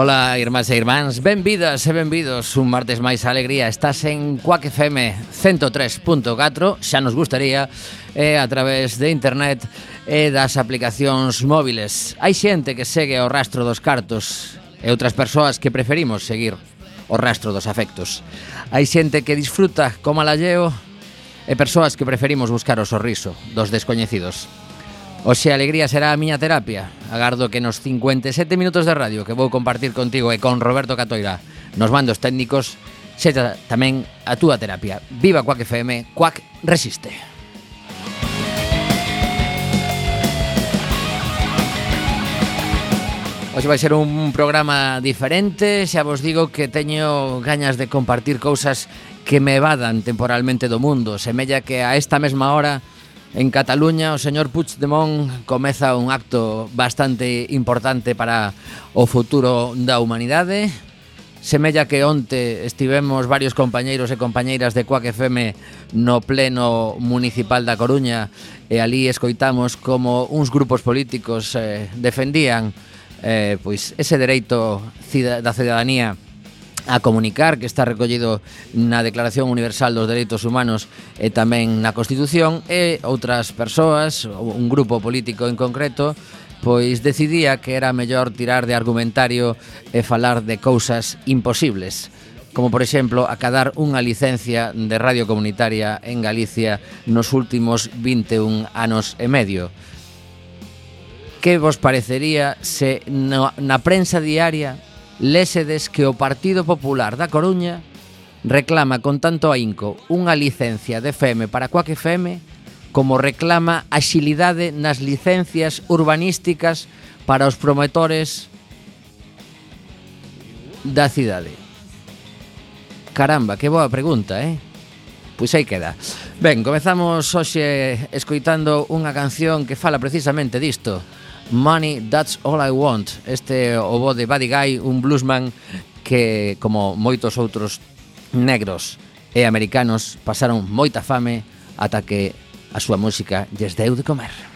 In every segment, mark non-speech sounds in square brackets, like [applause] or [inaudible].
Ola, irmás e irmáns, benvidas e benvidos un martes máis alegría. Estás en Quack FM 103.4, xa nos gustaría, e a través de internet e das aplicacións móviles. Hai xente que segue o rastro dos cartos e outras persoas que preferimos seguir o rastro dos afectos. Hai xente que disfruta como alalleo e persoas que preferimos buscar o sorriso dos descoñecidos. Oxe, a alegría será a miña terapia. Agardo que nos 57 minutos de radio que vou compartir contigo e con Roberto Catoira nos mandos técnicos sexa tamén a túa terapia. Viva Quack FM, Quack resiste. Hoxe vai ser un programa diferente, xa vos digo que teño gañas de compartir cousas que me evadan temporalmente do mundo. Semella que a esta mesma hora En Cataluña, o señor Puigdemont comeza un acto bastante importante para o futuro da humanidade. Semella que onte estivemos varios compañeiros e compañeiras de Coac FM no pleno municipal da Coruña e ali escoitamos como uns grupos políticos eh, defendían eh, pois ese dereito da cidadanía a comunicar que está recollido na Declaración Universal dos Dereitos Humanos e tamén na Constitución e outras persoas, un grupo político en concreto, pois decidía que era mellor tirar de argumentario e falar de cousas imposibles como por exemplo acadar unha licencia de radio comunitaria en Galicia nos últimos 21 anos e medio. Que vos parecería se na prensa diaria lésedes que o Partido Popular da Coruña reclama con tanto ahínco unha licencia de FM para Coac FM como reclama axilidade nas licencias urbanísticas para os promotores da cidade. Caramba, que boa pregunta, eh? Pois aí queda. Ben, comezamos hoxe escoitando unha canción que fala precisamente disto. Money, That's All I Want. Este obo de Buddy Guy, un bluesman que, como moitos outros negros e americanos, pasaron moita fame ata que a súa música lles deu de comer.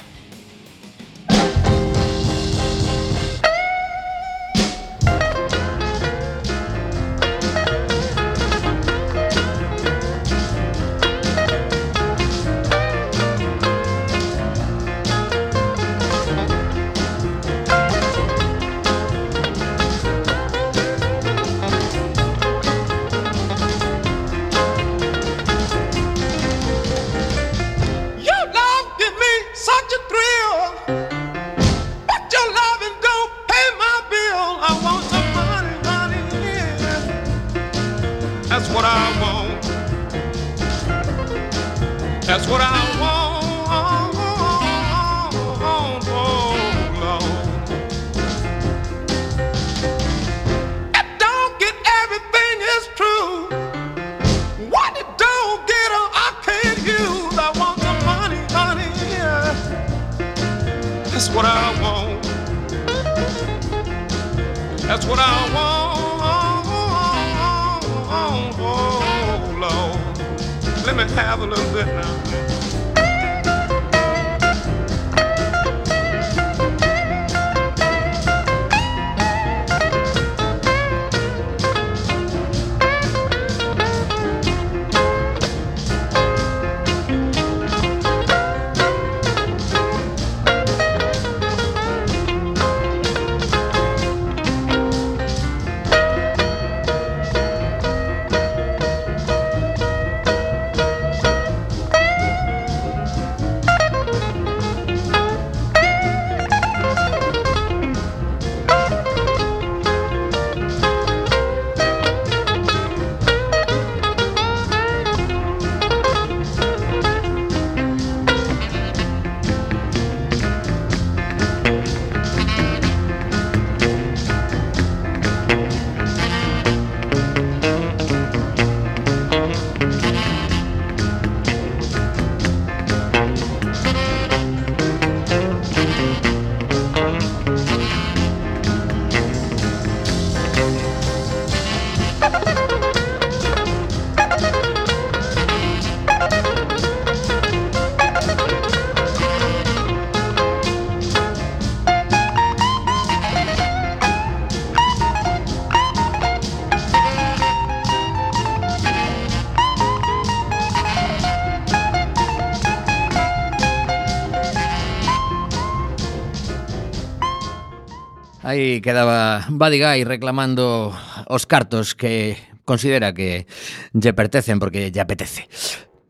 Aí quedaba Badigai reclamando os cartos que considera que lle pertecen porque lle apetece.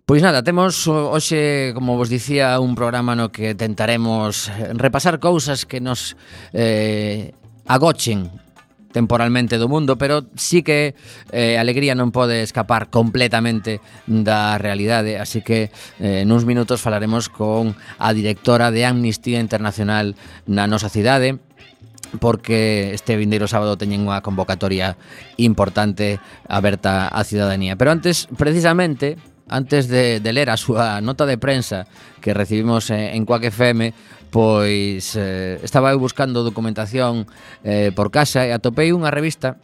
Pois nada, temos hoxe, como vos dicía, un programa no que tentaremos repasar cousas que nos eh, agochen temporalmente do mundo, pero sí que eh, alegría non pode escapar completamente da realidade, así que eh, nuns minutos falaremos con a directora de Amnistía Internacional na nosa cidade, porque este vindeiro sábado teñen unha convocatoria importante aberta á ciudadanía. Pero antes, precisamente, antes de, de ler a súa nota de prensa que recibimos en Quack FM, pois eh, estaba eu buscando documentación eh, por casa e atopei unha revista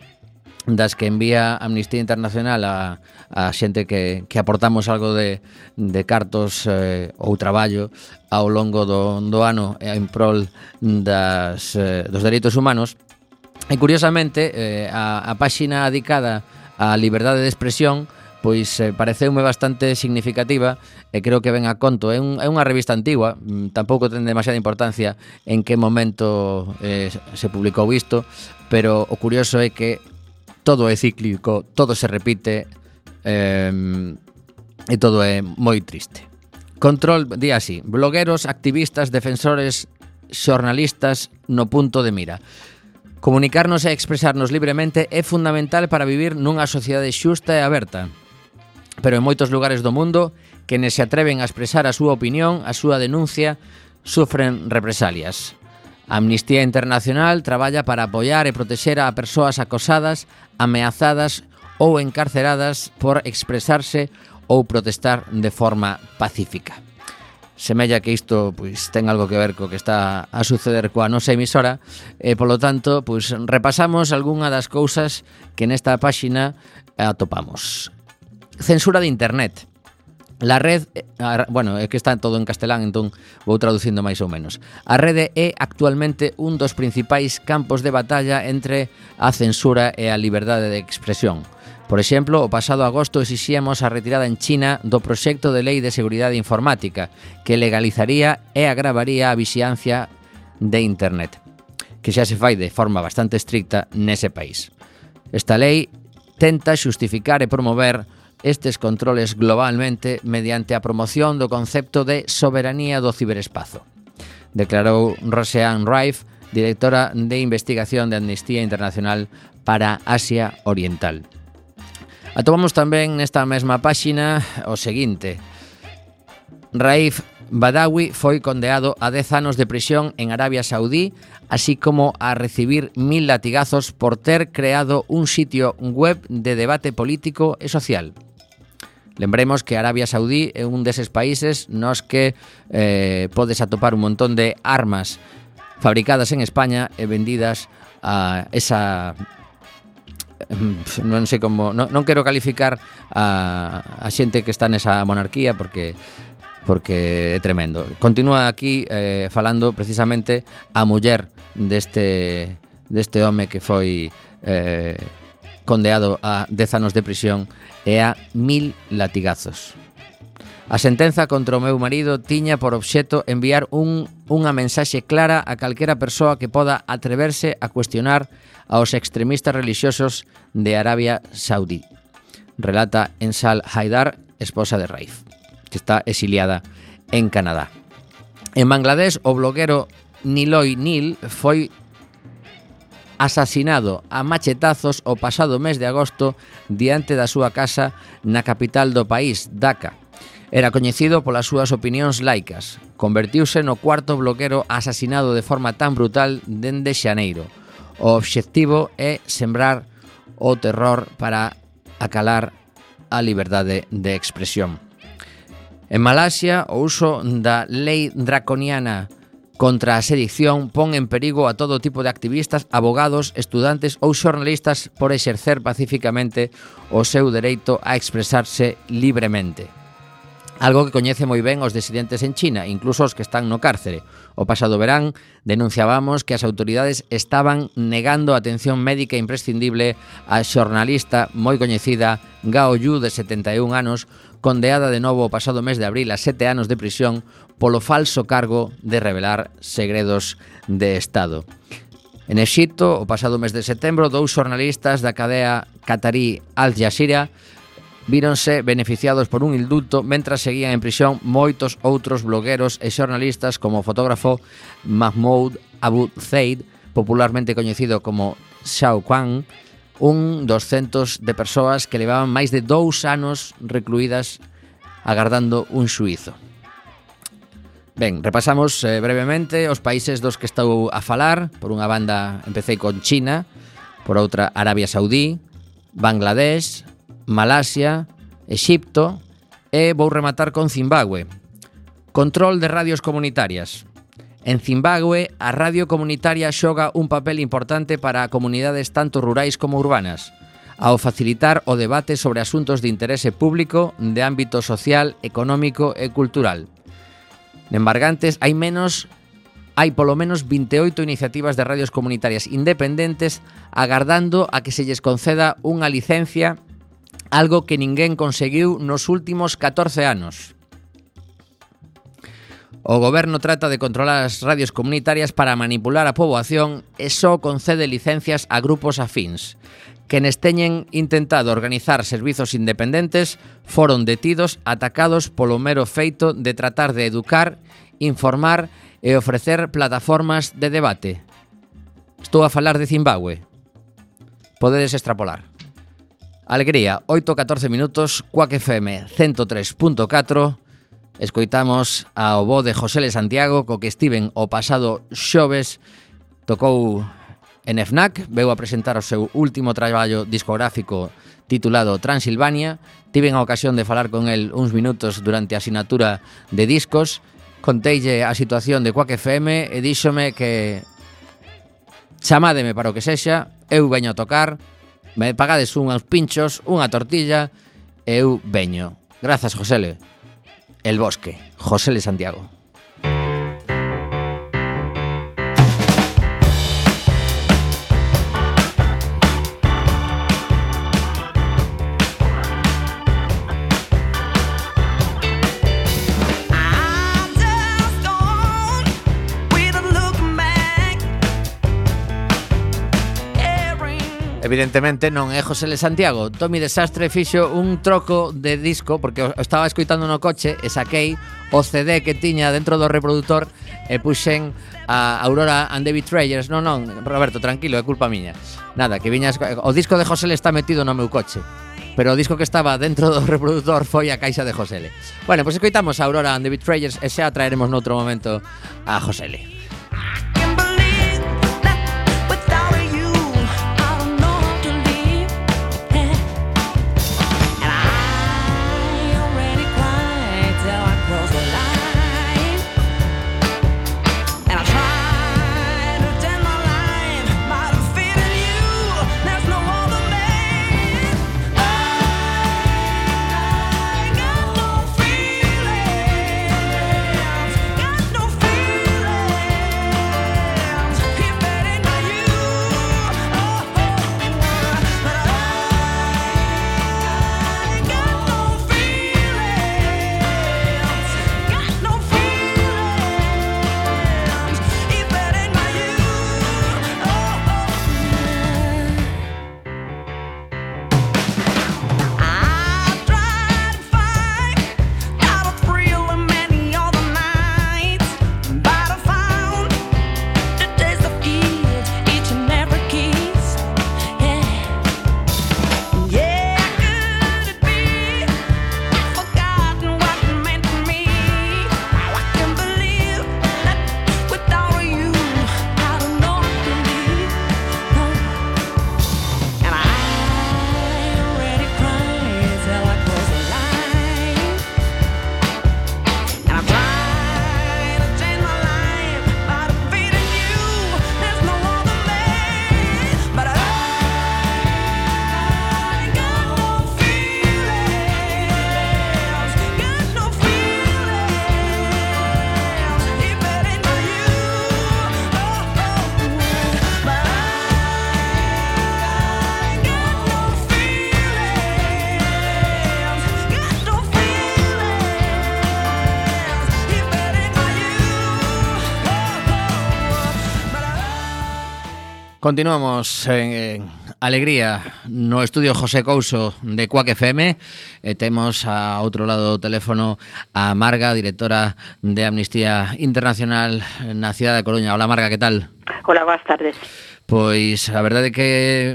das que envía Amnistía Internacional a, a xente que, que aportamos algo de, de cartos eh, ou traballo ao longo do, do ano en prol das, eh, dos dereitos humanos. E curiosamente, eh, a, a páxina dedicada á liberdade de expresión pois eh, pareceume bastante significativa e creo que ven a conto. É, un, é unha revista antigua, mm, tampouco ten demasiada importancia en que momento eh, se publicou isto, pero o curioso é que todo é cíclico, todo se repite eh, e todo é moi triste. Control di así, blogueros, activistas, defensores, xornalistas no punto de mira. Comunicarnos e expresarnos libremente é fundamental para vivir nunha sociedade xusta e aberta. Pero en moitos lugares do mundo, quenes se atreven a expresar a súa opinión, a súa denuncia, sufren represalias. A Amnistía Internacional traballa para apoiar e protexer a persoas acosadas, ameazadas ou encarceradas por expresarse ou protestar de forma pacífica. Semella que isto pois ten algo que ver co que está a suceder coa nosa emisora e polo tanto, pois repasamos algunha das cousas que nesta páxina atopamos. Censura de internet. La red, eh, bueno, é que está todo en castelán, entón vou traducindo máis ou menos. A rede é actualmente un dos principais campos de batalla entre a censura e a liberdade de expresión. Por exemplo, o pasado agosto exixíamos a retirada en China do proxecto de lei de seguridade informática que legalizaría e agravaría a vixiancia de Internet, que xa se fai de forma bastante estricta nese país. Esta lei tenta xustificar e promover estes controles globalmente mediante a promoción do concepto de soberanía do ciberespazo. Declarou Roseanne Rife, directora de investigación de Amnistía Internacional para Asia Oriental. Atopamos tamén nesta mesma páxina o seguinte. Raif Badawi foi condeado a 10 anos de prisión en Arabia Saudí, así como a recibir mil latigazos por ter creado un sitio web de debate político e social. Lembremos que Arabia Saudí é un deses países nos que eh, podes atopar un montón de armas fabricadas en España e vendidas a esa mm, non sei como non, non quero calificar a, a xente que está nesa monarquía porque porque é tremendo. Continúa aquí eh, falando precisamente a muller deste deste home que foi eh, condeado a 10 anos de prisión e a mil latigazos. A sentenza contra o meu marido tiña por obxecto enviar un, unha mensaxe clara a calquera persoa que poda atreverse a cuestionar aos extremistas religiosos de Arabia Saudí. Relata Ensal Haidar, esposa de Raif, que está exiliada en Canadá. En Bangladesh, o bloguero Niloy Nil foi asasinado a machetazos o pasado mes de agosto diante da súa casa na capital do país, Dhaka. Era coñecido polas súas opinións laicas. Convertiuse no cuarto bloquero asasinado de forma tan brutal dende Xaneiro. O obxectivo é sembrar o terror para acalar a liberdade de expresión. En Malasia, o uso da lei draconiana contra a sedición pon en perigo a todo tipo de activistas, abogados, estudantes ou xornalistas por exercer pacíficamente o seu dereito a expresarse libremente. Algo que coñece moi ben os disidentes en China, incluso os que están no cárcere. O pasado verán denunciábamos que as autoridades estaban negando a atención médica imprescindible a xornalista moi coñecida Gao Yu de 71 anos, condeada de novo o pasado mes de abril a sete anos de prisión polo falso cargo de revelar segredos de Estado. En Exito, o pasado mes de setembro, dous xornalistas da cadea catarí Al Jazeera víronse beneficiados por un indulto mentras seguían en prisión moitos outros blogueros e xornalistas como o fotógrafo Mahmoud Abu Zaid, popularmente coñecido como Xiao Kwan, un dos centos de persoas que levaban máis de dous anos recluídas agardando un suizo. Ben, repasamos eh, brevemente os países dos que estou a falar. Por unha banda empecé con China, por outra Arabia Saudí, Bangladesh, Malasia, Exipto e vou rematar con Zimbabue. Control de radios comunitarias. En Zimbabue, a radio comunitaria xoga un papel importante para comunidades tanto rurais como urbanas, ao facilitar o debate sobre asuntos de interese público de ámbito social, económico e cultural. Nembargantes hai menos hai polo menos 28 iniciativas de radios comunitarias independentes agardando a que se lles conceda unha licencia, algo que ninguén conseguiu nos últimos 14 anos. O goberno trata de controlar as radios comunitarias para manipular a poboación e só concede licencias a grupos afíns. Quenes teñen intentado organizar servizos independentes foron detidos atacados polo mero feito de tratar de educar, informar e ofrecer plataformas de debate. Estou a falar de Zimbabue. Podedes extrapolar. Alegría, 8-14 minutos, Cuac FM 103.4. Escoitamos ao bo de José Le Santiago, co que estiven o pasado xoves, tocou En FNAC veu a presentar o seu último traballo discográfico titulado Transilvania. Tiven a ocasión de falar con el uns minutos durante a sinatura de discos. Conteille a situación de Quack FM e díxome que chamádeme para o que sexa, eu veño a tocar, me pagades uns pinchos, unha tortilla, e eu veño. Grazas, Josele. El Bosque, Josele Santiago. Evidentemente non é José Le Santiago. Tommy Desastre fixo un troco de disco Porque o estaba escoitando no coche E saquei o CD que tiña dentro do reproductor E puxen a Aurora and David Trayers Non, non, Roberto, tranquilo, é culpa miña. Nada, que viñas O disco de José Le está metido no meu coche Pero o disco que estaba dentro do reproductor foi a caixa de Josele. Bueno, pois pues escoitamos a Aurora and David Betrayers E xa traeremos noutro momento a José Le Continuamos en, en alegría no estudio José Couso de Cuac FM. E eh, temos a outro lado do teléfono a Marga, directora de Amnistía Internacional na cidade da Coruña. Hola Marga, que tal? Hola, boas tardes. Pois a verdade é que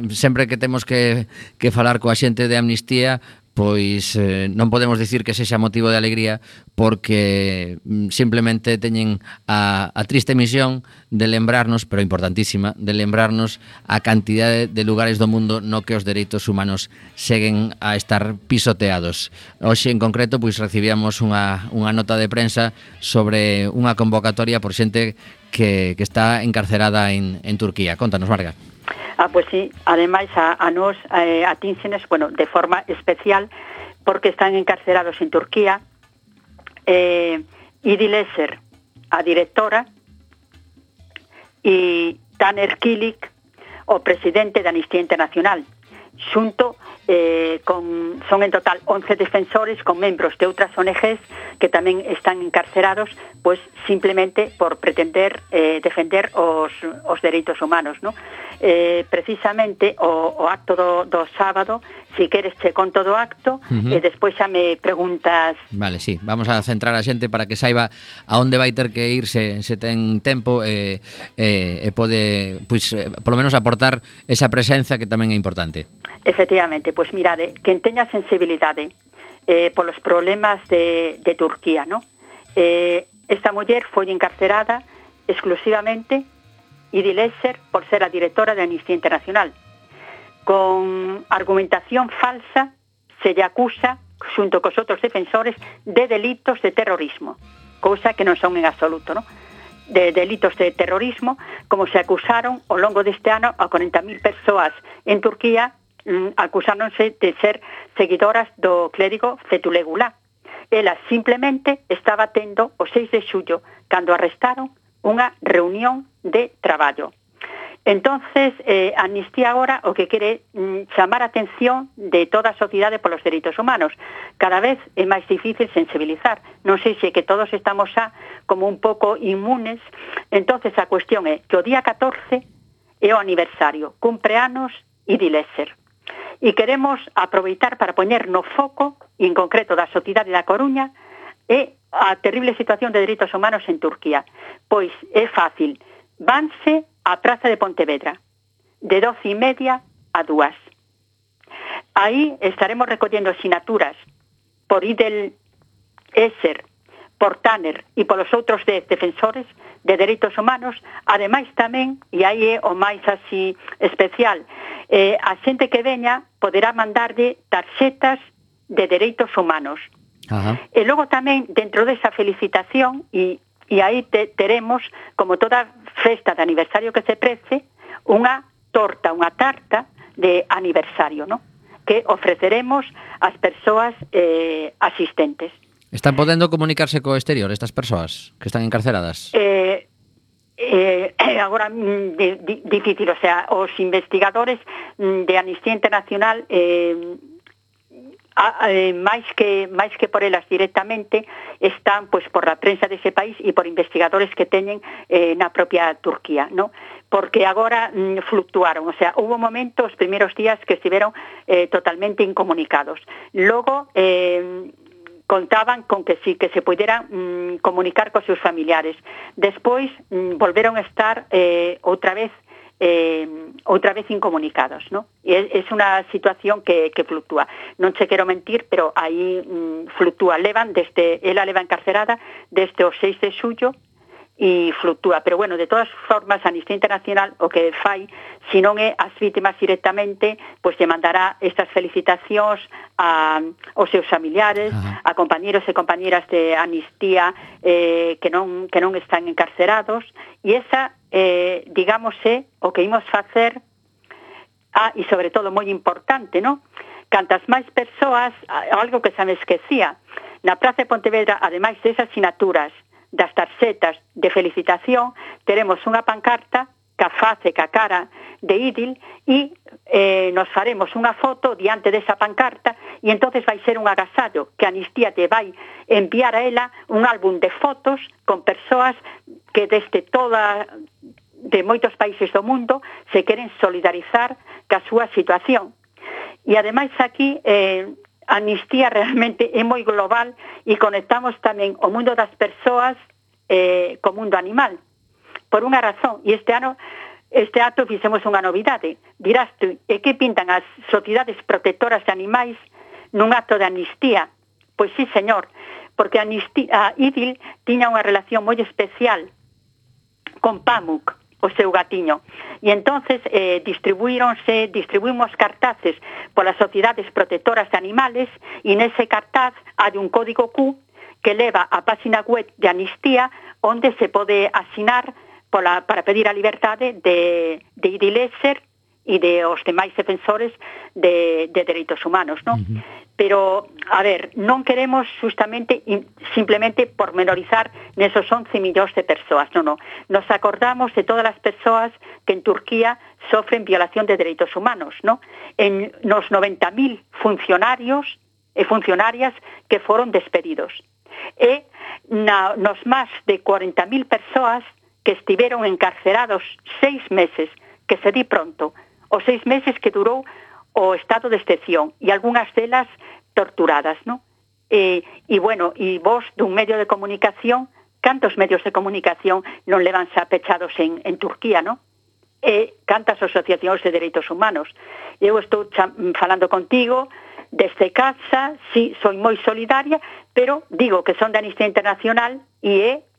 sempre que temos que, que falar coa xente de Amnistía pois eh, non podemos dicir que sexa motivo de alegría porque mm, simplemente teñen a, a triste misión de lembrarnos, pero importantísima, de lembrarnos a cantidade de lugares do mundo no que os dereitos humanos seguen a estar pisoteados. Hoxe en concreto pois recibíamos unha, unha nota de prensa sobre unha convocatoria por xente que, que está encarcerada en, en Turquía. Contanos, Marga. Ah, pois sí, ademais a, a nos eh, atínsenes, bueno, de forma especial porque están encarcerados en Turquía eh, Idi Lesser, a directora, e Taner Kilik, o presidente da Amnistía Internacional, xunto eh, con, son en total 11 defensores con membros de outras ONGs que tamén están encarcerados pois simplemente por pretender eh, defender os, os dereitos humanos. No? Eh, precisamente o, o acto do, do sábado si queres che con todo o acto Ujú. e despois xa me preguntas Vale, sí, vamos a centrar a xente para que saiba a onde vai ter que ir se, ten tempo e, e, e pode, pois, eh, polo menos aportar esa presenza que tamén é importante. Efectivamente, pois mirade, quen teña sensibilidade eh, polos problemas de, de Turquía, ¿no? Eh, esta muller foi encarcerada exclusivamente Idi Lesser por ser a directora de Amnistía Internacional. con argumentación falsa se lle acusa xunto cos outros defensores de delitos de terrorismo, cousa que non son en absoluto, non? de delitos de terrorismo, como se acusaron ao longo deste ano a 40.000 persoas en Turquía mm, acusáronse de ser seguidoras do clérigo Fetullah Ela simplemente estaba tendo o 6 de xullo, cando arrestaron unha reunión de traballo. Entonces, eh, Amnistía agora o que quere mm, chamar a atención de toda a sociedade polos dereitos humanos. Cada vez é máis difícil sensibilizar. Non sei se que todos estamos xa como un pouco inmunes. Entonces, a cuestión é que o día 14 é o aniversario, cumpre anos e Dilesser. E queremos aproveitar para poñer no foco, en concreto da sociedade da Coruña, é a terrible situación de dereitos humanos en Turquía. Pois é fácil, vanse a Praza de Pontevedra, de doce e media a dúas. Aí estaremos recollendo sinaturas por Idel Esser, por Tanner e polos outros de defensores de dereitos humanos, ademais tamén, e aí é o máis así especial, eh, a xente que veña poderá mandarlle tarxetas de dereitos humanos. Ajá. E logo tamén, dentro desa felicitación, e, e aí te, teremos, como toda festa de aniversario que se prece, unha torta, unha tarta de aniversario, ¿no? que ofreceremos ás persoas eh, asistentes. Están podendo comunicarse co exterior estas persoas que están encarceladas? Eh, eh, [coughs] agora mm, di, di, difícil, o sea, os investigadores mm, de Amnistía Internacional eh, a, eh, máis que máis que por elas directamente están pois por la prensa dese país e por investigadores que teñen eh, na propia Turquía, ¿no? porque agora mm, fluctuaron, o sea, hubo momentos, os primeiros días que estiveron eh, totalmente incomunicados. Logo, eh, contaban con que sí, que se pudieran mm, comunicar cos seus familiares. Despois mm, volveron a estar eh, outra vez eh, outra vez incomunicados, ¿no? E é unha situación que, que fluctúa. Non che quero mentir, pero aí mm, fluctúa. Levan desde, ela leva encarcerada desde o 6 de xullo e fluctúa. Pero, bueno, de todas formas, a Amnistía Internacional o que fai, se non é as vítimas directamente, pois lle mandará estas felicitacións a, aos seus familiares, Ajá. a compañeros e compañeras de amnistía eh, que, non, que non están encarcerados, e esa, eh, digamos, é o que imos facer, ah, e sobre todo moi importante, non? Cantas máis persoas, algo que xa me esquecía, na Praza de Pontevedra, ademais desas sinaturas, das tarxetas de felicitación, teremos unha pancarta ca face ca cara de Idil e eh, nos faremos unha foto diante desa pancarta e entonces vai ser un agasallo que Amnistía te vai enviar a ela un álbum de fotos con persoas que desde toda de moitos países do mundo se queren solidarizar ca súa situación. E ademais aquí eh, A amnistía realmente é moi global e conectamos tamén o mundo das persoas eh, co mundo animal. Por unha razón, e este ano este acto fixemos unha novidade. Eh. Dirás tú, ¿eh, e que pintan as sociedades protectoras de animais nun acto de amnistía? Pois sí, señor, porque a, amnistía, a IDIL tiña unha relación moi especial con Pamuk, o seu gatiño. E entonces eh, distribuíronse, distribuímos cartaces polas sociedades protectoras de animales e nese cartaz hai un código Q que leva a página web de Amnistía onde se pode asinar pola, para pedir a liberdade de, de Idi Lesser e de os demais defensores de, de dereitos humanos, non? Uh -huh pero, a ver, non queremos justamente simplemente pormenorizar nesos 11 millóns de persoas, non, non. Nos acordamos de todas as persoas que en Turquía sofren violación de dereitos humanos, non? En nos 90.000 funcionarios e funcionarias que foron despedidos. E na, nos máis de 40.000 persoas que estiveron encarcerados seis meses, que se di pronto, os seis meses que durou o estado de excepción e algunhas delas torturadas, non? E, eh, e bueno, e vos dun medio de comunicación, cantos medios de comunicación non levan xa pechados en, en Turquía, non? E eh, cantas asociacións de dereitos humanos. Eu estou falando contigo desde casa, si sí, soy moi solidaria, pero digo que son de Amnistía Internacional e eh, é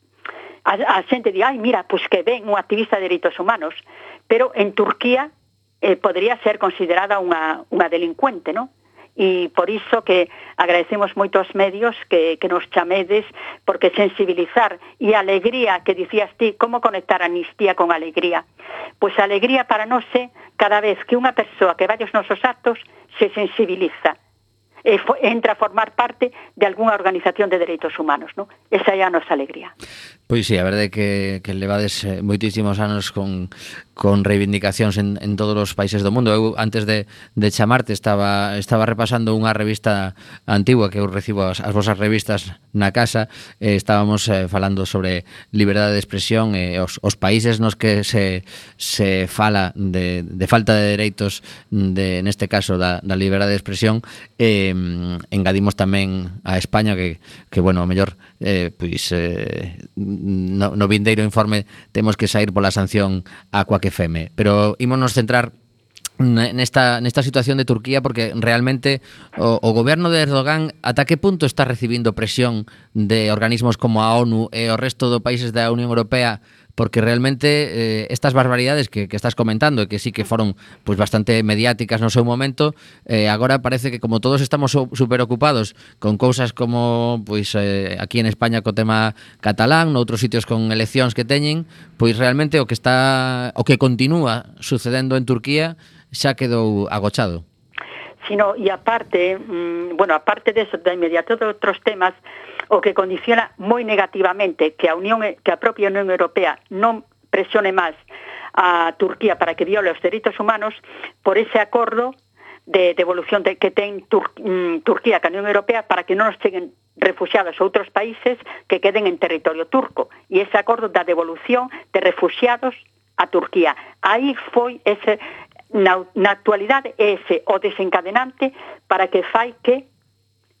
a, a xente di, ai, mira, pois que ven un activista de dereitos humanos, pero en Turquía eh, podría ser considerada unha, unha delincuente, non? e por iso que agradecemos moito aos medios que, que nos chamedes porque sensibilizar e alegría que dicías ti, como conectar a amnistía con alegría? Pois a alegría para nós é cada vez que unha persoa que vai aos nosos actos se sensibiliza e entra a formar parte de algunha organización de dereitos humanos, non? Esa é a nosa alegría. Pois sí, a verdade é que, que levades eh, moitísimos anos con con reivindicacións en, en todos os países do mundo. Eu antes de, de chamarte estaba estaba repasando unha revista antigua que eu recibo as, as vosas revistas na casa, eh, estábamos eh, falando sobre liberdade de expresión e eh, os, os países nos que se, se fala de, de falta de dereitos de, neste caso da, da liberdade de expresión eh, engadimos tamén a España que, que bueno, o mellor eh, pois, eh, no, no vindeiro informe temos que sair pola sanción a coa que FM, pero ímonos centrar nesta, nesta situación de Turquía porque realmente o, o goberno de Erdogan ata que punto está recibindo presión de organismos como a ONU e o resto dos países da Unión Europea porque realmente eh, estas barbaridades que, que estás comentando e que sí que foron pues, bastante mediáticas no seu momento, eh, agora parece que como todos estamos super ocupados con cousas como pois eh, aquí en España co tema catalán, noutros sitios con eleccións que teñen, pois realmente o que está o que continúa sucedendo en Turquía xa quedou agochado. Sino y aparte, mm, bueno, aparte de eso, de inmediato de otros temas, o que condiciona moi negativamente que a Unión que a propia Unión Europea non presione máis a Turquía para que viole os dereitos humanos por ese acordo de devolución de, que ten Tur, mm, Turquía ca Unión Europea para que non nos cheguen refugiados a outros países que queden en territorio turco. E ese acordo da devolución de refugiados a Turquía. Aí foi ese na, na actualidade é ese o desencadenante para que fai que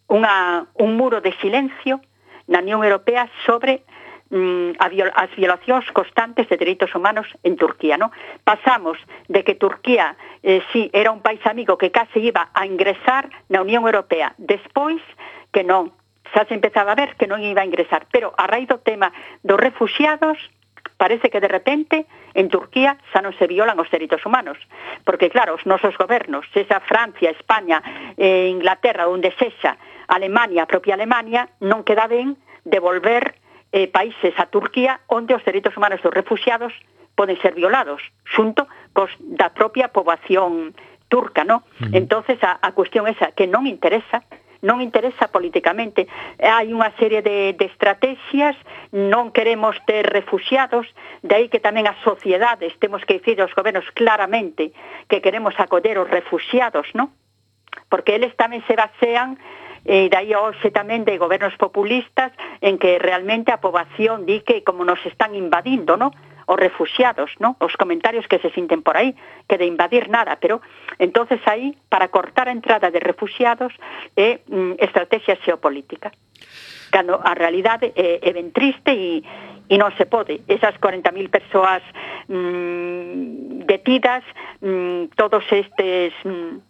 unha, un muro de silencio na Unión Europea sobre mm, a viol as violacións constantes de dereitos humanos en Turquía. No? Pasamos de que Turquía eh, si era un país amigo que case iba a ingresar na Unión Europea, despois que non, xa se empezaba a ver que non iba a ingresar, pero a raíz do tema dos refugiados, parece que de repente en Turquía xa non se violan os dereitos humanos, porque claro, os nosos gobernos, sexa Francia, España, eh, Inglaterra, onde sexa, Alemania, a propia Alemania, non queda ben devolver eh, países a Turquía onde os dereitos humanos dos refugiados poden ser violados, xunto cos da propia poboación turca, no? Uh -huh. Entonces a, a cuestión esa que non interesa, non interesa políticamente. Hai unha serie de, de estrategias, non queremos ter refugiados, de aí que tamén as sociedades temos que dicir aos gobernos claramente que queremos acoller os refugiados, non? Porque eles tamén se basean e dai hoxe tamén de gobernos populistas en que realmente a poboación di que como nos están invadindo, no? os refugiados, ¿no? Os comentarios que se sinten por aí, que de invadir nada, pero entonces aí para cortar a entrada de refugiados é eh, estrategia xeopolítica. Cando a realidade é, é ben triste e e non se pode. Esas 40.000 persoas mm, detidas, mm, todos estes mm,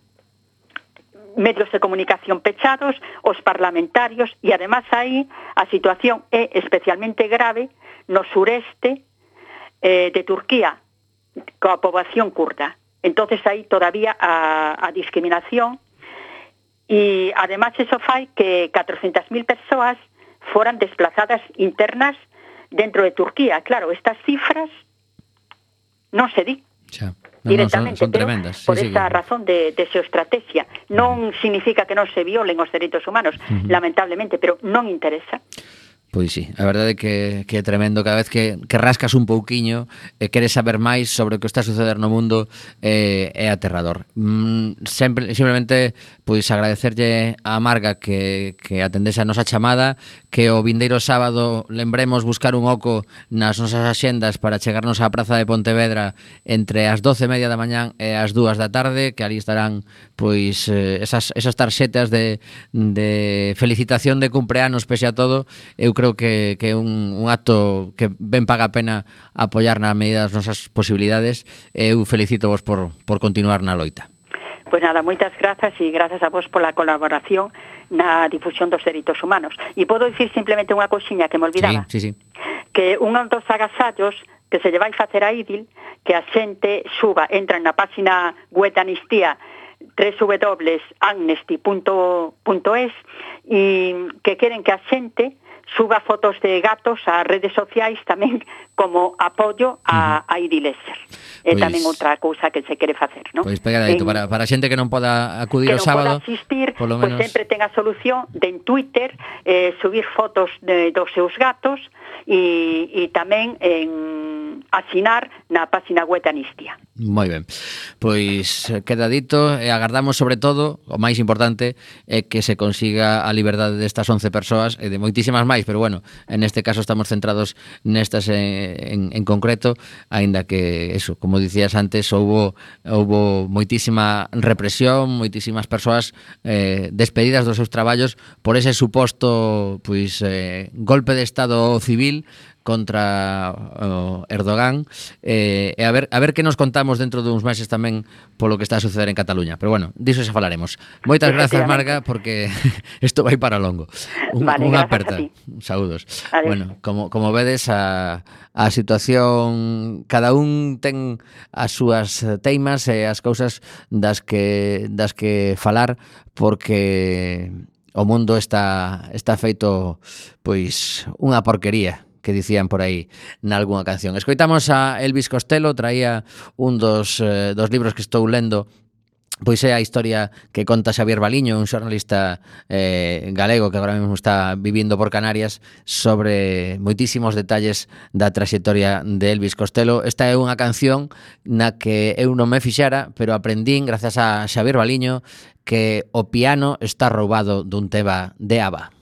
medios de comunicación pechados, os parlamentarios e además aí a situación é especialmente grave no sureste eh, de Turquía coa poboación kurda. Entonces aí todavía a, a discriminación e además eso fai que 400.000 persoas foran desplazadas internas dentro de Turquía. Claro, estas cifras non se di. Xa no, directamente, no, son, son pero tremendas, sí, por sí, esta sí. razón de, de xeoestrategia. Non significa que non se violen os dereitos humanos, lamentablemente, pero non interesa. Pois sí, a verdade é que, que é tremendo cada vez que, que rascas un pouquiño e queres saber máis sobre o que está a suceder no mundo é, é aterrador mm, sempre, simplemente pois agradecerlle a Marga que, que atendese a nosa chamada, que o vindeiro sábado lembremos buscar un oco nas nosas axendas para chegarnos á Praza de Pontevedra entre as 12 e media da mañán e as 2 da tarde, que ali estarán pois eh, esas, esas tarxetas de, de felicitación de cumpleanos pese a todo, eu creo que, que é un, un acto que ben paga a pena apoiar na medida das nosas posibilidades eu felicito vos por, por continuar na loita. Pois nada, moitas grazas e grazas a vos pola colaboración na difusión dos dereitos humanos. E podo dicir simplemente unha cousiña que me olvidaba. Sí, sí, sí. Que un dos agasallos que se lle vai facer a IDIL, que a xente suba, entra na página web da Amnistía, www.amnesty.es, e que queren que a xente suba fotos de gatos ás redes sociais tamén como apoio a, a Iri É pois, tamén outra cousa que se quere facer, non? Pois pegadito, en, para, para a xente que non poda acudir o sábado, asistir, polo pois menos... Pois sempre ten a solución de en Twitter eh, subir fotos de, dos seus gatos e, e tamén en asinar na página web de Anistia. Moi ben. Pois queda dito e agardamos sobre todo, o máis importante é que se consiga a liberdade destas 11 persoas e de moitísimas máis, pero bueno, en este caso estamos centrados nestas en, en, en concreto, aínda que eso, como dicías antes, houbo houbo moitísima represión, moitísimas persoas eh, despedidas dos seus traballos por ese suposto pois eh, golpe de estado civil contra o Erdogan eh, e a ver a ver que nos contamos dentro duns meses tamén polo que está a suceder en Cataluña. Pero bueno, diso xa falaremos. Moitas grazas, Marga, porque [laughs] isto vai para longo. Un, vale, unha aperta. Saúdos. Adiós. Bueno, como, como vedes, a, a situación... Cada un ten as súas teimas e as cousas das que, das que falar porque o mundo está está feito pois unha porquería que dicían por aí nalgúna canción. Escoitamos a Elvis Costello, traía un dos, eh, dos libros que estou lendo Pois é a historia que conta Xavier Baliño, un xornalista eh, galego que agora mesmo está vivindo por Canarias sobre moitísimos detalles da traxectoria de Elvis Costello. Esta é unha canción na que eu non me fixara, pero aprendín gracias a Xavier Baliño que o piano está roubado dun tema de ABBA.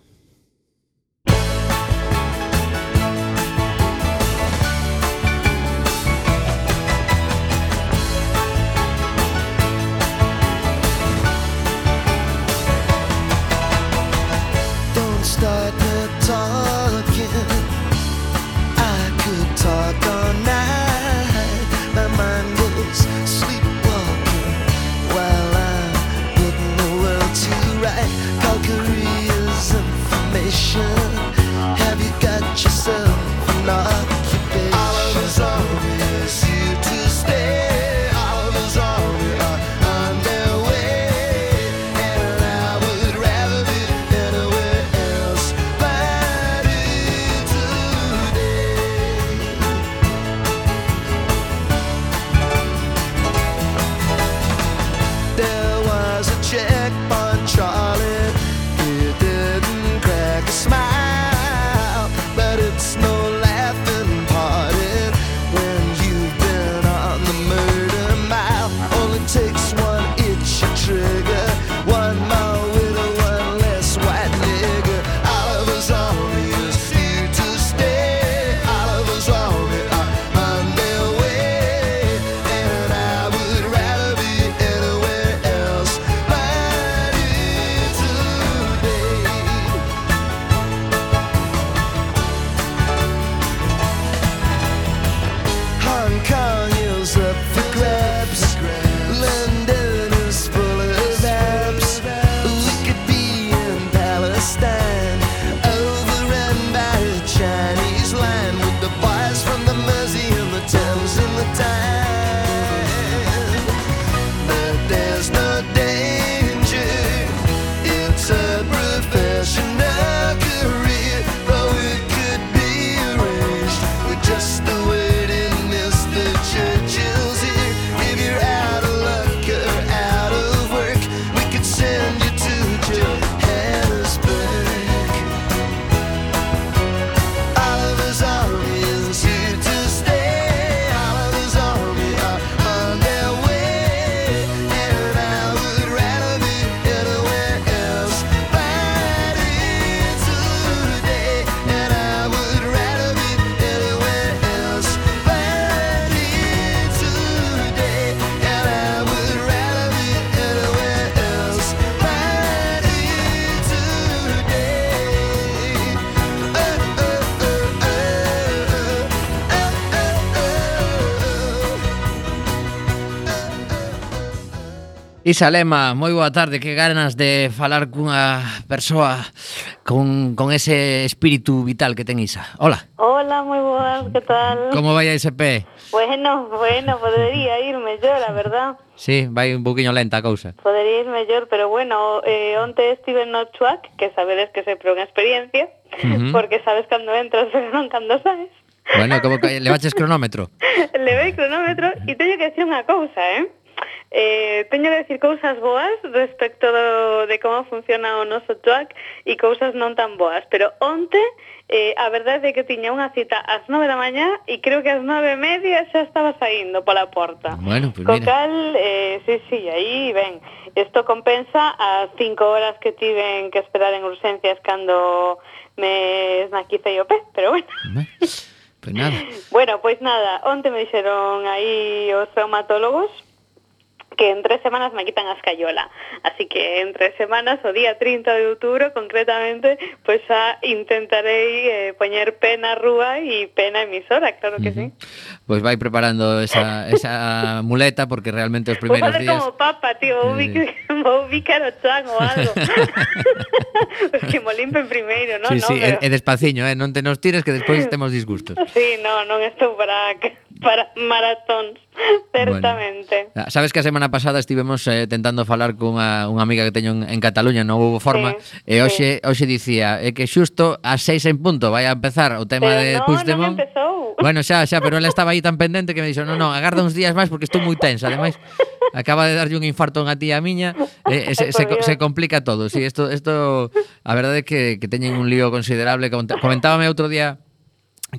Isa Lema, moi boa tarde, que ganas de falar cunha persoa con, con ese espírito vital que ten Isa. Hola, Hola, moi boas, que tal? como vai a SP? Bueno, bueno, podería ir mellor, a verdad. Sí, vai un poquinho lenta a cousa. Podería ir mellor, pero bueno, eh, onte estive no Chuac, que sabedes que sempre unha experiencia, porque sabes cando entras, pero non cando saes. Bueno, como que levaches cronómetro? [laughs] Levei cronómetro e teño que decir unha cousa, eh? Eh, teño que decir cousas boas respecto do, de como funciona o noso track e cousas non tan boas, pero onte eh, a verdade é que tiña unha cita ás 9 da mañá e creo que ás nove e media xa estaba saindo pola porta. Bueno, pues Co cal, eh, sí, sí, aí ben, isto compensa as 5 horas que tiven que esperar en urgencias cando me esnaquicei o pé, pero bueno. Pues nada. [laughs] Bueno, pois pues nada, onte me dixeron aí os traumatólogos que en tres semanas me quitan a Escayola. Así que en tres semanas, o día 30 de outubro, concretamente, pues, xa intentarei eh, poñer pena rúa e pena emisora, claro que uh -huh. sí. Pois pues vai preparando esa, esa muleta, porque realmente os [laughs] primeiros días... Vou días... como papa, tío, vou eh... bicar o chan ou algo. [laughs] pues que mo limpen primeiro, non? Sí, no, sí, pero... e, e despaciño, eh? non te nos tires que despois [laughs] temos disgustos. Sí, non, non estou para... Para maratóns, [laughs] certamente. Bueno, ah, sabes que a semana pasada estivemos eh, tentando falar cunha unha amiga que teño en Cataluña, non houve forma, sí, e hoxe sí. hoxe dicía é que xusto ás seis en punto vai a empezar o tema pero de no, Puigdemont. Non empezou. Bueno, xa, xa, pero ela estaba aí tan pendente que me dixo, "Non, non, agarda uns días máis porque estou moi tensa, ademais acaba de darlle un infarto a unha tía miña, eh, se, se, se complica todo. Si, sí, isto isto a verdade é que que teñen un lío considerable, comentábame outro día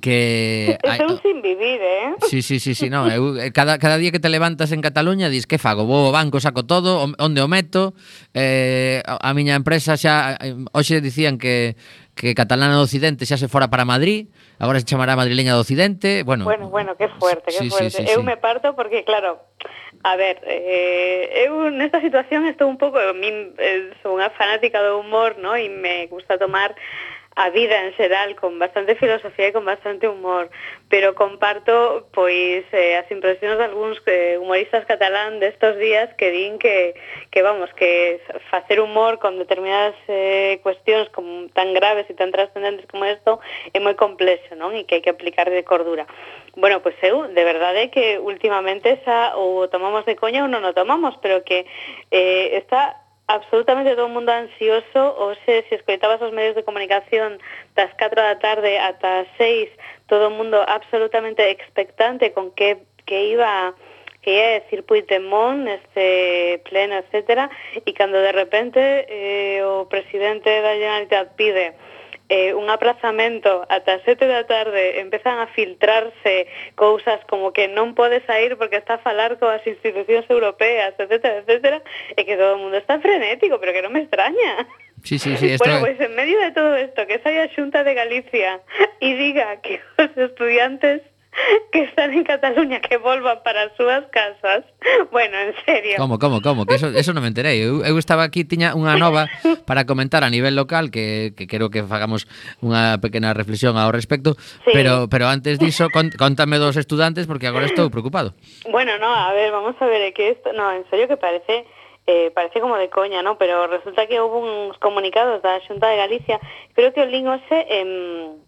que hai hai, sin vivir, eh? Sí, sí, sí, sí, no, eu, eh, cada, cada día que te levantas en Cataluña dis que fago, vou ao banco, saco todo, onde o meto, eh, a, a miña empresa xa eh, hoxe dicían que que Catalana do Occidente xa se fora para Madrid, agora se chamará Madrileña do Occidente, bueno. Bueno, bueno, que fuerte, que sí, fuerte. Sí, sí, eu sí. me parto porque claro, a ver, eh, eu nesta situación estou un pouco, min eh, sou unha fanática do humor, ¿no? E me gusta tomar a vida en xeral con bastante filosofía e con bastante humor, pero comparto pois eh, as impresións de algúns eh, humoristas catalán destos días que din que, que vamos, que facer humor con determinadas eh, cuestións como tan graves e tan trascendentes como isto é moi complexo, non? E que hai que aplicar de cordura. Bueno, pois pues, eu, de verdade que últimamente xa o tomamos de coña ou non o tomamos, pero que eh, está absolutamente todo o mundo ansioso, hoxe se escoitabas os medios de comunicación das 4 da tarde ata as 6, todo o mundo absolutamente expectante con que, que iba que decir Puigdemont neste pleno, etcétera, e cando de repente eh, o presidente da Generalitat pide eh, un aprazamento ata as sete da tarde empezan a filtrarse cousas como que non pode sair porque está a falar coas institucións europeas, etcétera, etcétera, e que todo o mundo está frenético, pero que non me extraña. Sí, sí, sí, esto... Bueno, pois pues en medio de todo isto, que saia a Xunta de Galicia e diga que [laughs] os estudiantes [laughs] que están en Cataluña que volvan para as súas casas. Bueno, en serio. Como, como, como, que eso, eso non me enterei. Eu, eu estaba aquí, tiña unha nova [laughs] para comentar a nivel local que, que quero que fagamos unha pequena reflexión ao respecto, sí. pero pero antes diso, con, contame dos estudantes porque agora estou preocupado. Bueno, no, a ver, vamos a ver, é que esto, no, en serio que parece eh, parece como de coña, ¿no? Pero resulta que hubo uns comunicados da Xunta de Galicia, creo que o Lingose em, eh,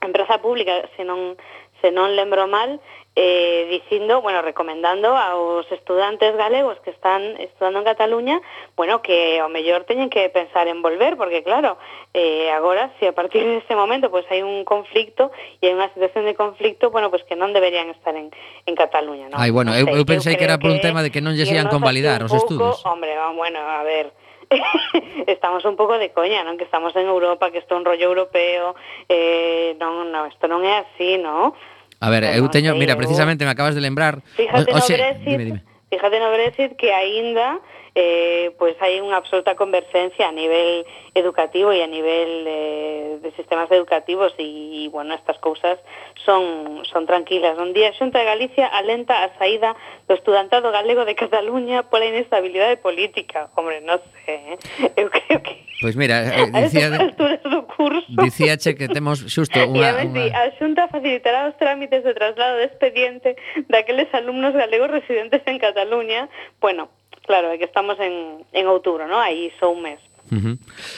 en pública, se non se non lembro mal, eh, dicindo, bueno, recomendando aos estudantes galegos que están estudando en Cataluña, bueno, que ao mellor teñen que pensar en volver, porque claro, eh, agora, se si a partir [laughs] deste momento pues, hai un conflicto e hai unha situación de conflicto, bueno, pues, que non deberían estar en, en Cataluña, ¿no? Ai, bueno, eu, eu pensei que era por un tema de que non lles ian convalidar os estudos. Hombre, bueno, a ver, [laughs] estamos un pouco de coña, non? Que estamos en Europa, que isto é un rollo europeo, eh, non, non, isto non é así, non? A ver, eu teño, mira, eu- precisamente me acabas de lembrar. Fíjate o- no hoxe- Brexit, dime, dime. fíjate no Brexit que aínda eh, pues hai unha absoluta convergencia a nivel educativo e a nivel eh, de sistemas educativos e, e bueno, estas cousas son, son tranquilas. Un día a Xunta de Galicia alenta a saída do estudantado galego de Cataluña pola inestabilidade política. Hombre, non sei, eh? eu creo que Pois mira, eh, [laughs] dicía, do curso. dicíache que temos xusto [laughs] unha... A, ver, una... a Xunta facilitará os trámites de traslado de expediente daqueles alumnos galegos residentes en Cataluña. Bueno, claro, é que estamos en, en outubro, ¿no? Aí só un mes.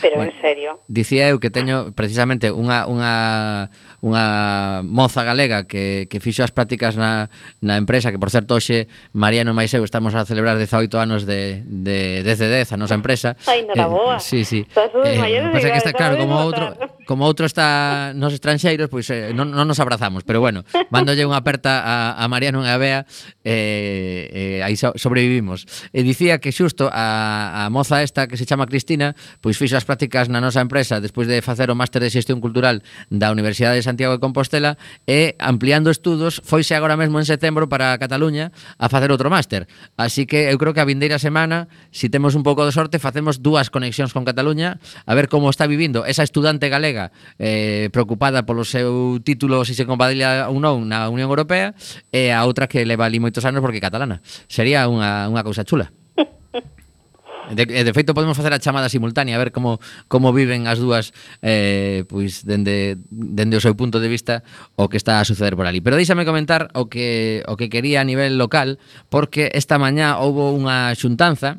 Pero Bueno. en serio. Dicía eu que teño precisamente unha, unha, unha moza galega que, que fixo as prácticas na, na empresa, que por certo hoxe Mariano Maiseu estamos a celebrar 18 anos de, de 10 de 10 a nosa empresa. Ai, enhoraboa. Eh, sí, sí. Estás eh, pasa que está claro, ¿eh? como outro, como outro está nos estranxeiros, pois pues, eh, non, non nos abrazamos, pero bueno, mandolle unha aperta a, a Mariano e a Bea, eh, eh, aí so, sobrevivimos. E dicía que xusto a, a moza esta que se chama Cristina, pois fixo as prácticas na nosa empresa despois de facer o máster de xestión cultural da Universidade de Santiago de Compostela e ampliando estudos foise agora mesmo en setembro para Cataluña a facer outro máster. Así que eu creo que a vindeira semana, se si temos un pouco de sorte, facemos dúas conexións con Cataluña a ver como está vivindo esa estudante galega eh, preocupada polo seu título se se compadilla ou non na Unión Europea e a outra que leva ali moitos anos porque é catalana. Sería unha, unha cousa chula. [laughs] Eh, de, eh, de feito podemos facer a chamada simultánea a ver como como viven as dúas eh pois dende dende o seu punto de vista o que está a suceder por ali. Pero deixame comentar o que o que quería a nivel local porque esta mañá houbo unha xuntanza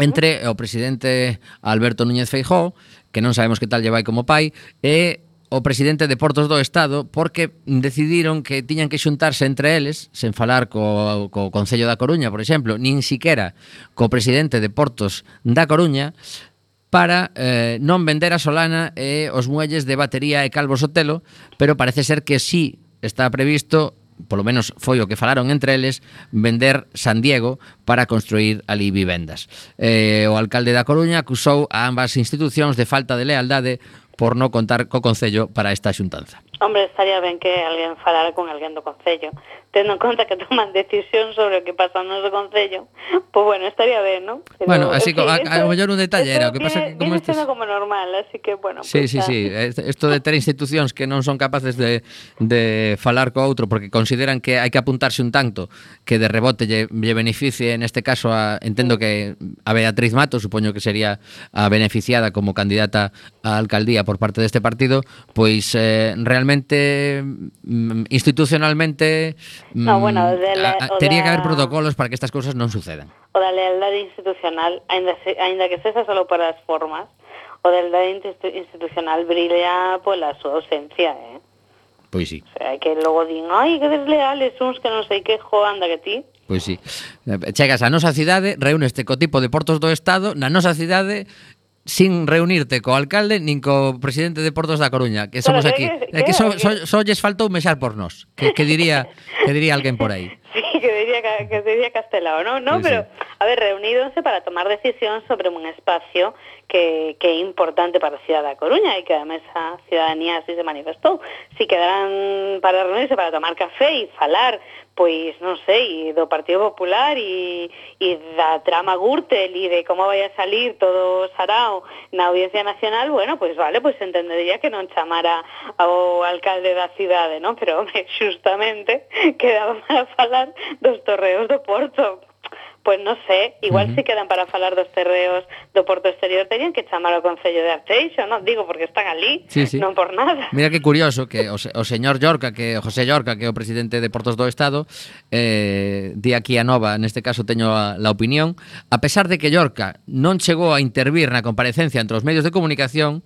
entre o presidente Alberto Núñez Feijóo, que non sabemos que tal lle vai como pai, e o presidente de Portos do Estado porque decidiron que tiñan que xuntarse entre eles sen falar co, co Concello da Coruña, por exemplo, nin siquiera co presidente de Portos da Coruña para eh, non vender a Solana e os muelles de batería e Calvo Sotelo, pero parece ser que sí está previsto polo menos foi o que falaron entre eles, vender San Diego para construir ali vivendas. Eh, o alcalde da Coruña acusou a ambas institucións de falta de lealdade por non contar co Concello para esta xuntanza. Hombre, estaría ben que alguén falara con alguén do Concello. Tendo en conta que toman [laughs] decisión sobre o que pasa no noso Concello, pois bueno, estaría ben, ¿no? Pero, Bueno, así en co- a- a lo mellor un detalle era, o que pasa que como estes- normal, así que, bueno, Sí, pues, sí, sí. Isto de ter institucións que non son capaces de, de falar co outro porque consideran que hai que apuntarse un tanto que de rebote lle, lle beneficie, neste caso, a, entendo que a Beatriz Mato, supoño que sería a beneficiada como candidata á alcaldía por parte deste partido, pois eh, realmente socialmente, mm, institucionalmente... No, mm, bueno, de la, a, tería da, que haber protocolos para que estas cousas non sucedan. O da lealdade institucional, ainda, se, ainda que sexa solo para as formas, o da lealdade institucional brilla pola súa ausencia, eh? Pois sí. O sea, que logo din, ai, que desleales uns que non sei que jo anda que ti. Pois sí. Eh, Chegas á nosa cidade, reúneste co tipo de portos do Estado, na nosa cidade, sin reunirte co alcalde nin co presidente de Portos da Coruña, que somos aquí. É que só so, so, so lles faltou mexar por nós, que, que diría que diría alguén por aí. [laughs] Sí, que diría, que diría Castelao, ¿no? No, Sí, pero, sí. a ver, reunidonse para tomar decisión sobre un espacio que, que é importante para a cidade da Coruña e que además a ciudadanía así se manifestou. Si quedaran para reunirse para tomar café e falar, pois, non sei, do Partido Popular e, e da trama Gürtel e de como vai a salir todo sarao na Audiencia Nacional, bueno, pois vale, pois entendería que non chamara ao alcalde da cidade, non? Pero, home, xustamente, [laughs] quedaba para falar os torreos do Porto. Pois non sei, igual uh -huh. se si quedan para falar dos terreos do Porto Exterior terían que chamar ao Concello de Arteixo, non? Digo, porque están ali, sí, sí. non por nada. Mira que curioso que o, o señor Llorca, que o José Llorca, que é o presidente de Portos do Estado, eh, di aquí a Nova, neste caso teño a, la opinión, a pesar de que Llorca non chegou a intervir na comparecencia entre os medios de comunicación,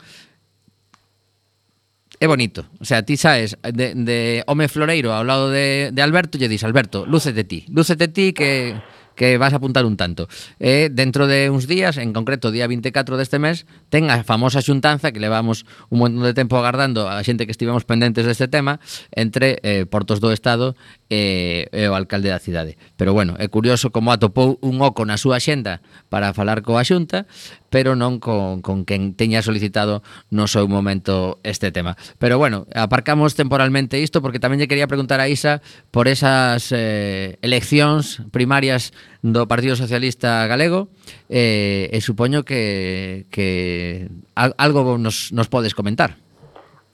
é bonito. O sea, ti saes de, de Home Floreiro ao lado de, de Alberto e dis, Alberto, lúcete ti, lúcete ti que que vas a apuntar un tanto. E eh, dentro de uns días, en concreto día 24 deste mes, ten a famosa xuntanza que levamos un montón de tempo agardando a xente que estivemos pendentes deste tema entre eh, Portos do Estado e, e o alcalde da cidade. Pero bueno, é curioso como atopou un oco na súa xenda para falar coa xunta pero non con, con quen teña solicitado no seu momento este tema. Pero bueno, aparcamos temporalmente isto porque tamén lle quería preguntar a Isa por esas eh, eleccións primarias do Partido Socialista Galego eh, e supoño que, que algo nos, nos podes comentar.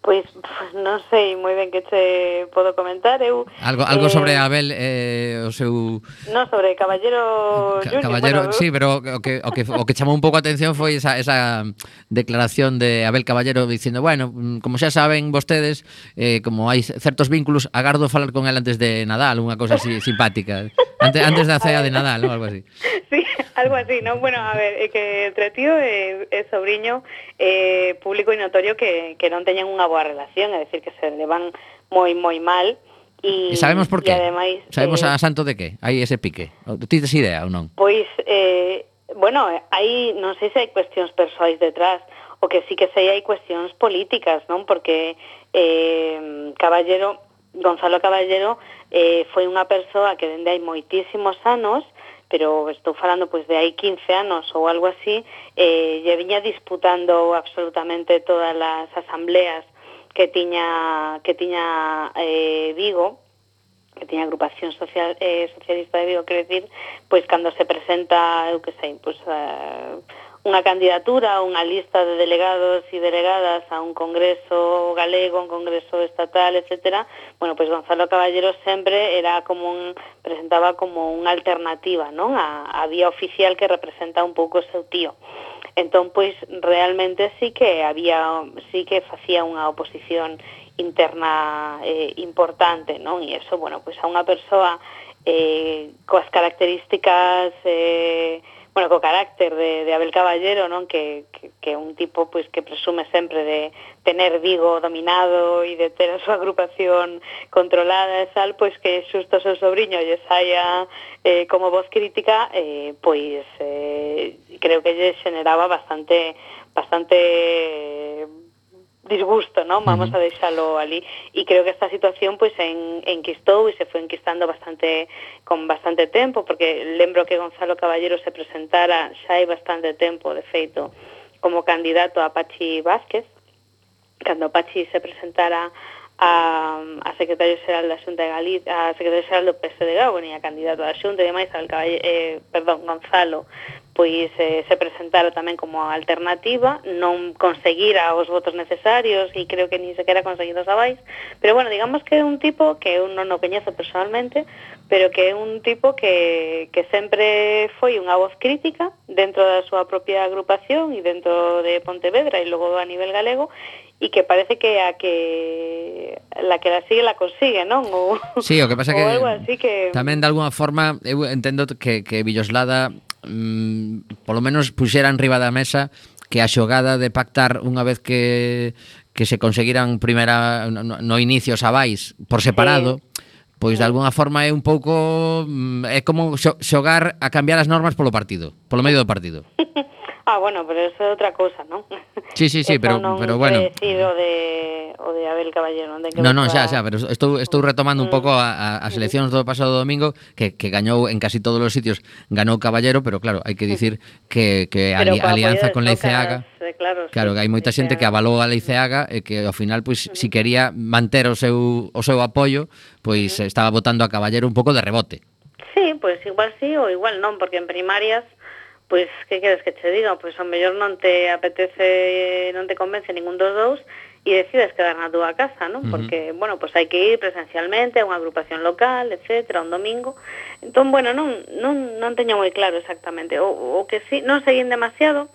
Pois, pues, non sei moi ben que che podo comentar eu Algo algo eh, sobre Abel eh, o seu Non sobre Caballero Ca Junior, Caballero, bueno, sí, pero o que o que o que chamou un pouco a atención foi esa esa declaración de Abel Caballero dicindo, bueno, mm, como xa saben vostedes, eh, como hai certos vínculos, agardo falar con el antes de Nadal, unha cousa así simpática, antes antes da cea de Nadal, ¿no? algo así. Sí. Algo así, ¿no? Bueno, a ver, é que entre tío e, e sobrinho eh, público e notorio que, que non teñen unha boa relación, é dicir, que se levan moi, moi mal. E, E sabemos por qué? ademais, Sabemos eh, a santo de que? Hai ese pique. Ti tes idea ou non? Pois, eh, bueno, aí non sei se hai cuestións persoais detrás, o que sí que sei hai cuestións políticas, non? Porque eh, Caballero, Gonzalo Caballero, eh, foi unha persoa que dende hai moitísimos anos, pero estou falando pois de aí 15 anos ou algo así, eh, lle viña disputando absolutamente todas as asambleas que tiña que tiña eh, Vigo, que tiña agrupación social eh, socialista de Vigo, quero decir, pois cando se presenta, eu que sei, pois eh, unha candidatura, unha lista de delegados e delegadas a un congreso galego, un congreso estatal, etcétera, bueno, pois pues Gonzalo Caballero sempre era como un presentaba como unha alternativa, non? A, a vía oficial que representa un pouco o seu tío. Entón, pois realmente sí que había sí que facía unha oposición interna eh, importante, non? E eso, bueno, pois a unha persoa eh, coas características eh, bueno, co carácter de, de Abel Caballero, non? Que, que, que un tipo pois que presume sempre de tener Vigo dominado e de ter a súa agrupación controlada e tal, pois que xusto o seu sobrinho lle saia eh, como voz crítica, eh, pois eh, creo que lle generaba bastante bastante disgusto, ¿no? Vamos uh -huh. a deixalo ali e creo que esta situación pois pues, en enquistou e se foi enquistando bastante con bastante tempo porque lembro que Gonzalo Caballero se presentara xa hai bastante tempo, de feito, como candidato a Pachi Vázquez cando Pachi se presentara a, a secretario xeral da Xunta de Galicia, a secretario xeral do PSD bueno, e a candidato da Xunta e demais, al caballero, eh, perdón, Gonzalo pois eh, se presentara tamén como alternativa, non conseguira os votos necesarios e creo que ni sequera conseguidos abais, pero bueno, digamos que é un tipo que eu non o coñezo personalmente, pero que é un tipo que, que sempre foi unha voz crítica dentro da súa propia agrupación e dentro de Pontevedra e logo a nivel galego e que parece que a que la que la sigue la consigue, non? O, sí, o que pasa [laughs] que, algo así que tamén de alguna forma eu entendo que, que Villoslada mm, polo menos puxeran riba da mesa que a xogada de pactar unha vez que que se conseguiran primeira no, no inicio os avais por separado, sí. pois de algunha forma é un pouco mm, é como xogar a cambiar as normas polo partido, polo medio do partido. [laughs] Ah, bueno, pero eso é outra cousa, non? [laughs] Sí, sí, sí, pero, non pero bueno. Decir o de, o de Abel Caballero. De que no, non, xa, xa, pero estou, estou retomando un mm. pouco a, a, as eleccións do pasado domingo, que, que gañou en casi todos os sitios, ganou Caballero, pero claro, hai que dicir que, que ali, alianza con Leiceaga... Eh, claro, claro, que hai moita xente que avalou a Leiceaga e eh, que ao final pois pues, si quería manter o seu o seu apoio, pois pues, estaba votando a Caballero un pouco de rebote. Sí, pois pues, igual sí ou igual non, porque en primarias pois que queres que che diga? Pois ao mellor non te apetece, non te convence ningún dos dous e decides quedar na túa casa, non? Porque, uh -huh. bueno, pois hai que ir presencialmente a unha agrupación local, etcétera, un domingo. Entón, bueno, non, non, non teño moi claro exactamente. O, o que sí, non seguín demasiado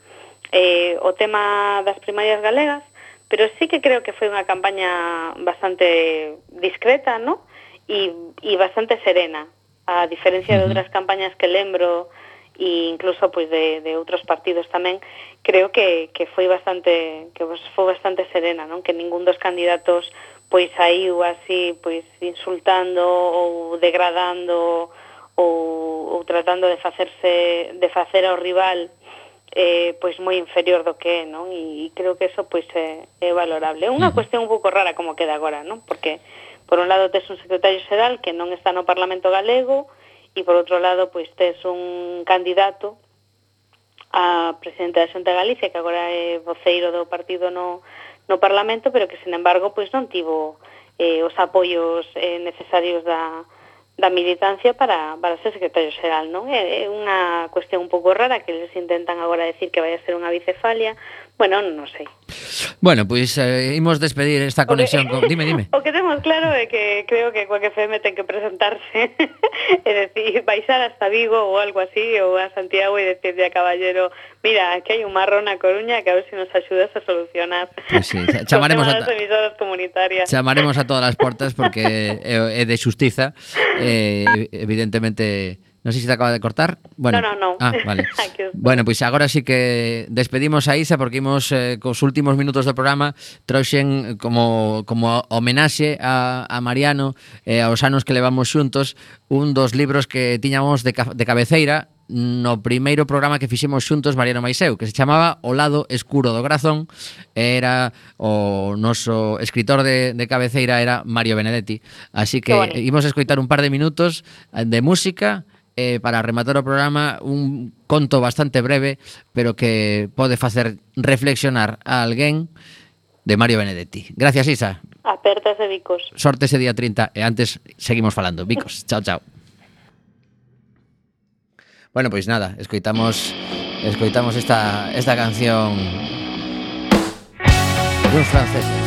eh, o tema das primarias galegas, pero sí que creo que foi unha campaña bastante discreta, non? E, e bastante serena, a diferencia uh -huh. de outras campañas que lembro e incluso pois de, de outros partidos tamén, creo que, que foi bastante que foi bastante serena, non? Que ningún dos candidatos pois saiu así pois insultando ou degradando ou, ou tratando de facerse de facer ao rival eh, pois moi inferior do que é, non? E, e creo que eso pois é, é valorable. É unha mm. cuestión un pouco rara como queda agora, non? Porque por un lado tes un secretario xeral que non está no Parlamento galego, e por outro lado pois tes un candidato a presidente da Xunta de Galicia que agora é voceiro do partido no, no Parlamento pero que sin embargo pois non tivo eh, os apoios eh, necesarios da, da militancia para, para ser secretario xeral, non? É, é unha cuestión un pouco rara que eles intentan agora decir que vai a ser unha bicefalia, Bueno, non sei. Bueno, pois eh, despedir esta conexión con... Dime, dime. [laughs] O que temos claro é que creo que Coac FM ten que presentarse. [laughs] É decir, baixar hasta Vigo ou algo así ou a Santiago e decirle a Caballero mira, aquí hai un marrón a Coruña que a ver si nos axudas a solucionar. Pois sí, cha- [laughs] chamaremos o a emisoras comunitarias. Chamaremos a todas as portas porque é de xustiza eh, evidentemente Non sei se te acaba de cortar. Bueno, no, no, no. Ah, vale. [laughs] bueno, pois pues agora sí que despedimos a Isa porque imos eh, cos últimos minutos do programa trouxen eh, como, como homenaxe a, a Mariano eh, aos anos que levamos xuntos un dos libros que tiñamos de, de cabeceira no primeiro programa que fixemos xuntos Mariano Maiseu, que se chamaba O lado escuro do grazón, era o noso escritor de, de cabeceira era Mario Benedetti. Así que imos a escoitar un par de minutos eh, de música eh, para rematar o programa un conto bastante breve, pero que pode facer reflexionar a alguén de Mario Benedetti. Gracias, Isa. Apertas de Vicos. Sorte ese día 30 e antes seguimos falando. Vicos, [laughs] chao, chao. Bueno, pois nada, escoitamos escoitamos esta esta canción de un francés.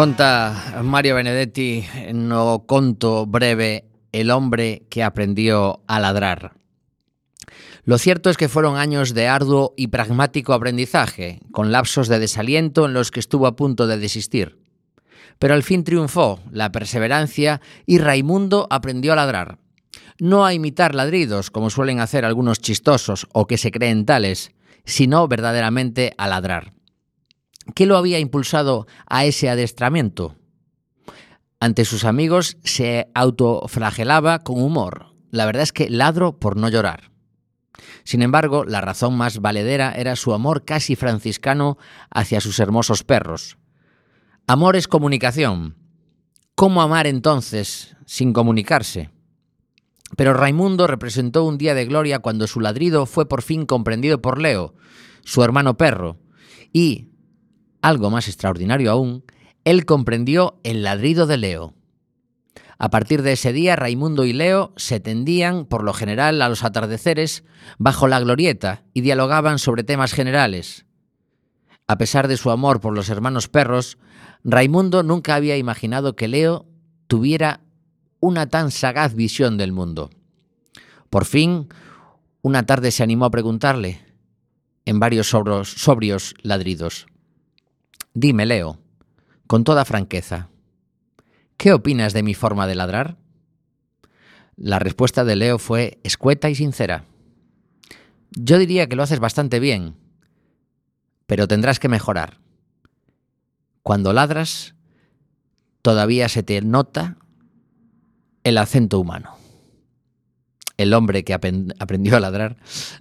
Conta Mario Benedetti no conto breve El hombre que aprendió a ladrar. Lo cierto es que fueron años de arduo y pragmático aprendizaje, con lapsos de desaliento en los que estuvo a punto de desistir. Pero al fin triunfó la perseverancia y Raimundo aprendió a ladrar. No a imitar ladridos, como suelen hacer algunos chistosos o que se creen tales, sino verdaderamente a ladrar. ¿Qué lo había impulsado a ese adestramiento? Ante sus amigos se autoflagelaba con humor. La verdad es que ladro por no llorar. Sin embargo, la razón más valedera era su amor casi franciscano hacia sus hermosos perros. Amor es comunicación. ¿Cómo amar entonces sin comunicarse? Pero Raimundo representó un día de gloria cuando su ladrido fue por fin comprendido por Leo, su hermano perro, y, algo más extraordinario aún, él comprendió el ladrido de Leo. A partir de ese día, Raimundo y Leo se tendían, por lo general, a los atardeceres bajo la glorieta y dialogaban sobre temas generales. A pesar de su amor por los hermanos perros, Raimundo nunca había imaginado que Leo tuviera una tan sagaz visión del mundo. Por fin, una tarde se animó a preguntarle, en varios sobros- sobrios ladridos, Dime, Leo, con toda franqueza, ¿qué opinas de mi forma de ladrar? La respuesta de Leo fue escueta y sincera. Yo diría que lo haces bastante bien, pero tendrás que mejorar. Cuando ladras, todavía se te nota el acento humano. El hombre que aprendió a ladrar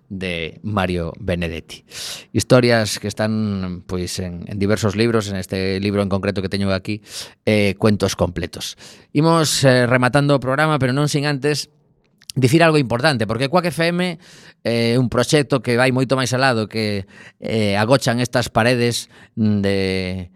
de Mario Benedetti. Historias que están pues, en, en diversos libros, en este libro en concreto que teño aquí, eh, cuentos completos. Imos eh, rematando o programa, pero non sin antes dicir algo importante, porque Quack FM é eh, un proxecto que vai moito máis alado que eh, agochan estas paredes de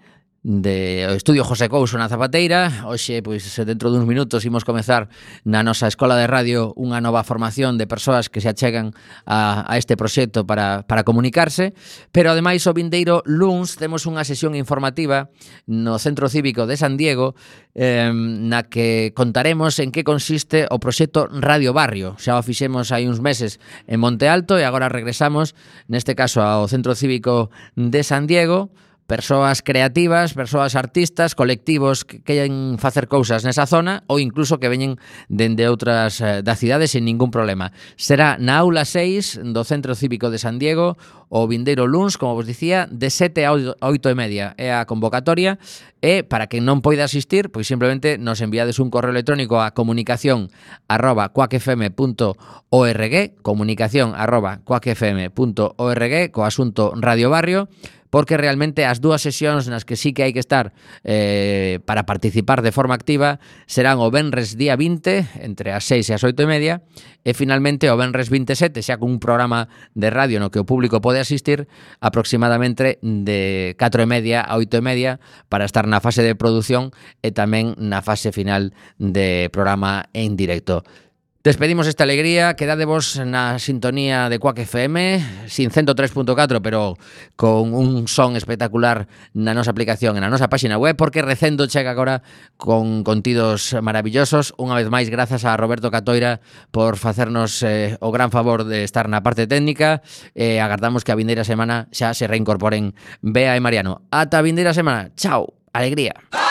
de o Estudio José Couso na Zapateira. Hoxe, pois, dentro duns minutos imos comezar na nosa Escola de Radio unha nova formación de persoas que se achegan a, a este proxecto para, para comunicarse, pero ademais o vindeiro luns temos unha sesión informativa no Centro Cívico de San Diego eh, na que contaremos en que consiste o proxecto Radio Barrio. Xa o fixemos hai uns meses en Monte Alto e agora regresamos, neste caso ao Centro Cívico de San Diego, persoas creativas, persoas artistas, colectivos que queren facer cousas nesa zona ou incluso que veñen dende outras eh, da cidade sin ningún problema. Será na aula 6 do Centro Cívico de San Diego o vindeiro luns, como vos dicía, de 7 a 8 e media é a convocatoria e para que non poida asistir, pois simplemente nos enviades un correo electrónico a comunicación arroba comunicación arroba co asunto Radio Barrio porque realmente as dúas sesións nas que sí que hai que estar eh, para participar de forma activa serán o Benres día 20 entre as 6 e as 8 e media e finalmente o Benres 27 xa cun programa de radio no que o público pode asistir aproximadamente de 4 e media a 8 e media para estar na fase de produción e tamén na fase final de programa en directo. Despedimos esta alegría, quedadevos na sintonía de Quack FM, sin 103.4, pero con un son espectacular na nosa aplicación e na nosa páxina web, porque recendo chega agora con contidos maravillosos. Unha vez máis, grazas a Roberto Catoira por facernos eh, o gran favor de estar na parte técnica. Eh, agardamos que a vindeira semana xa se reincorporen Bea e Mariano. Ata a vindeira semana. Chao. Alegría. ¡Ah!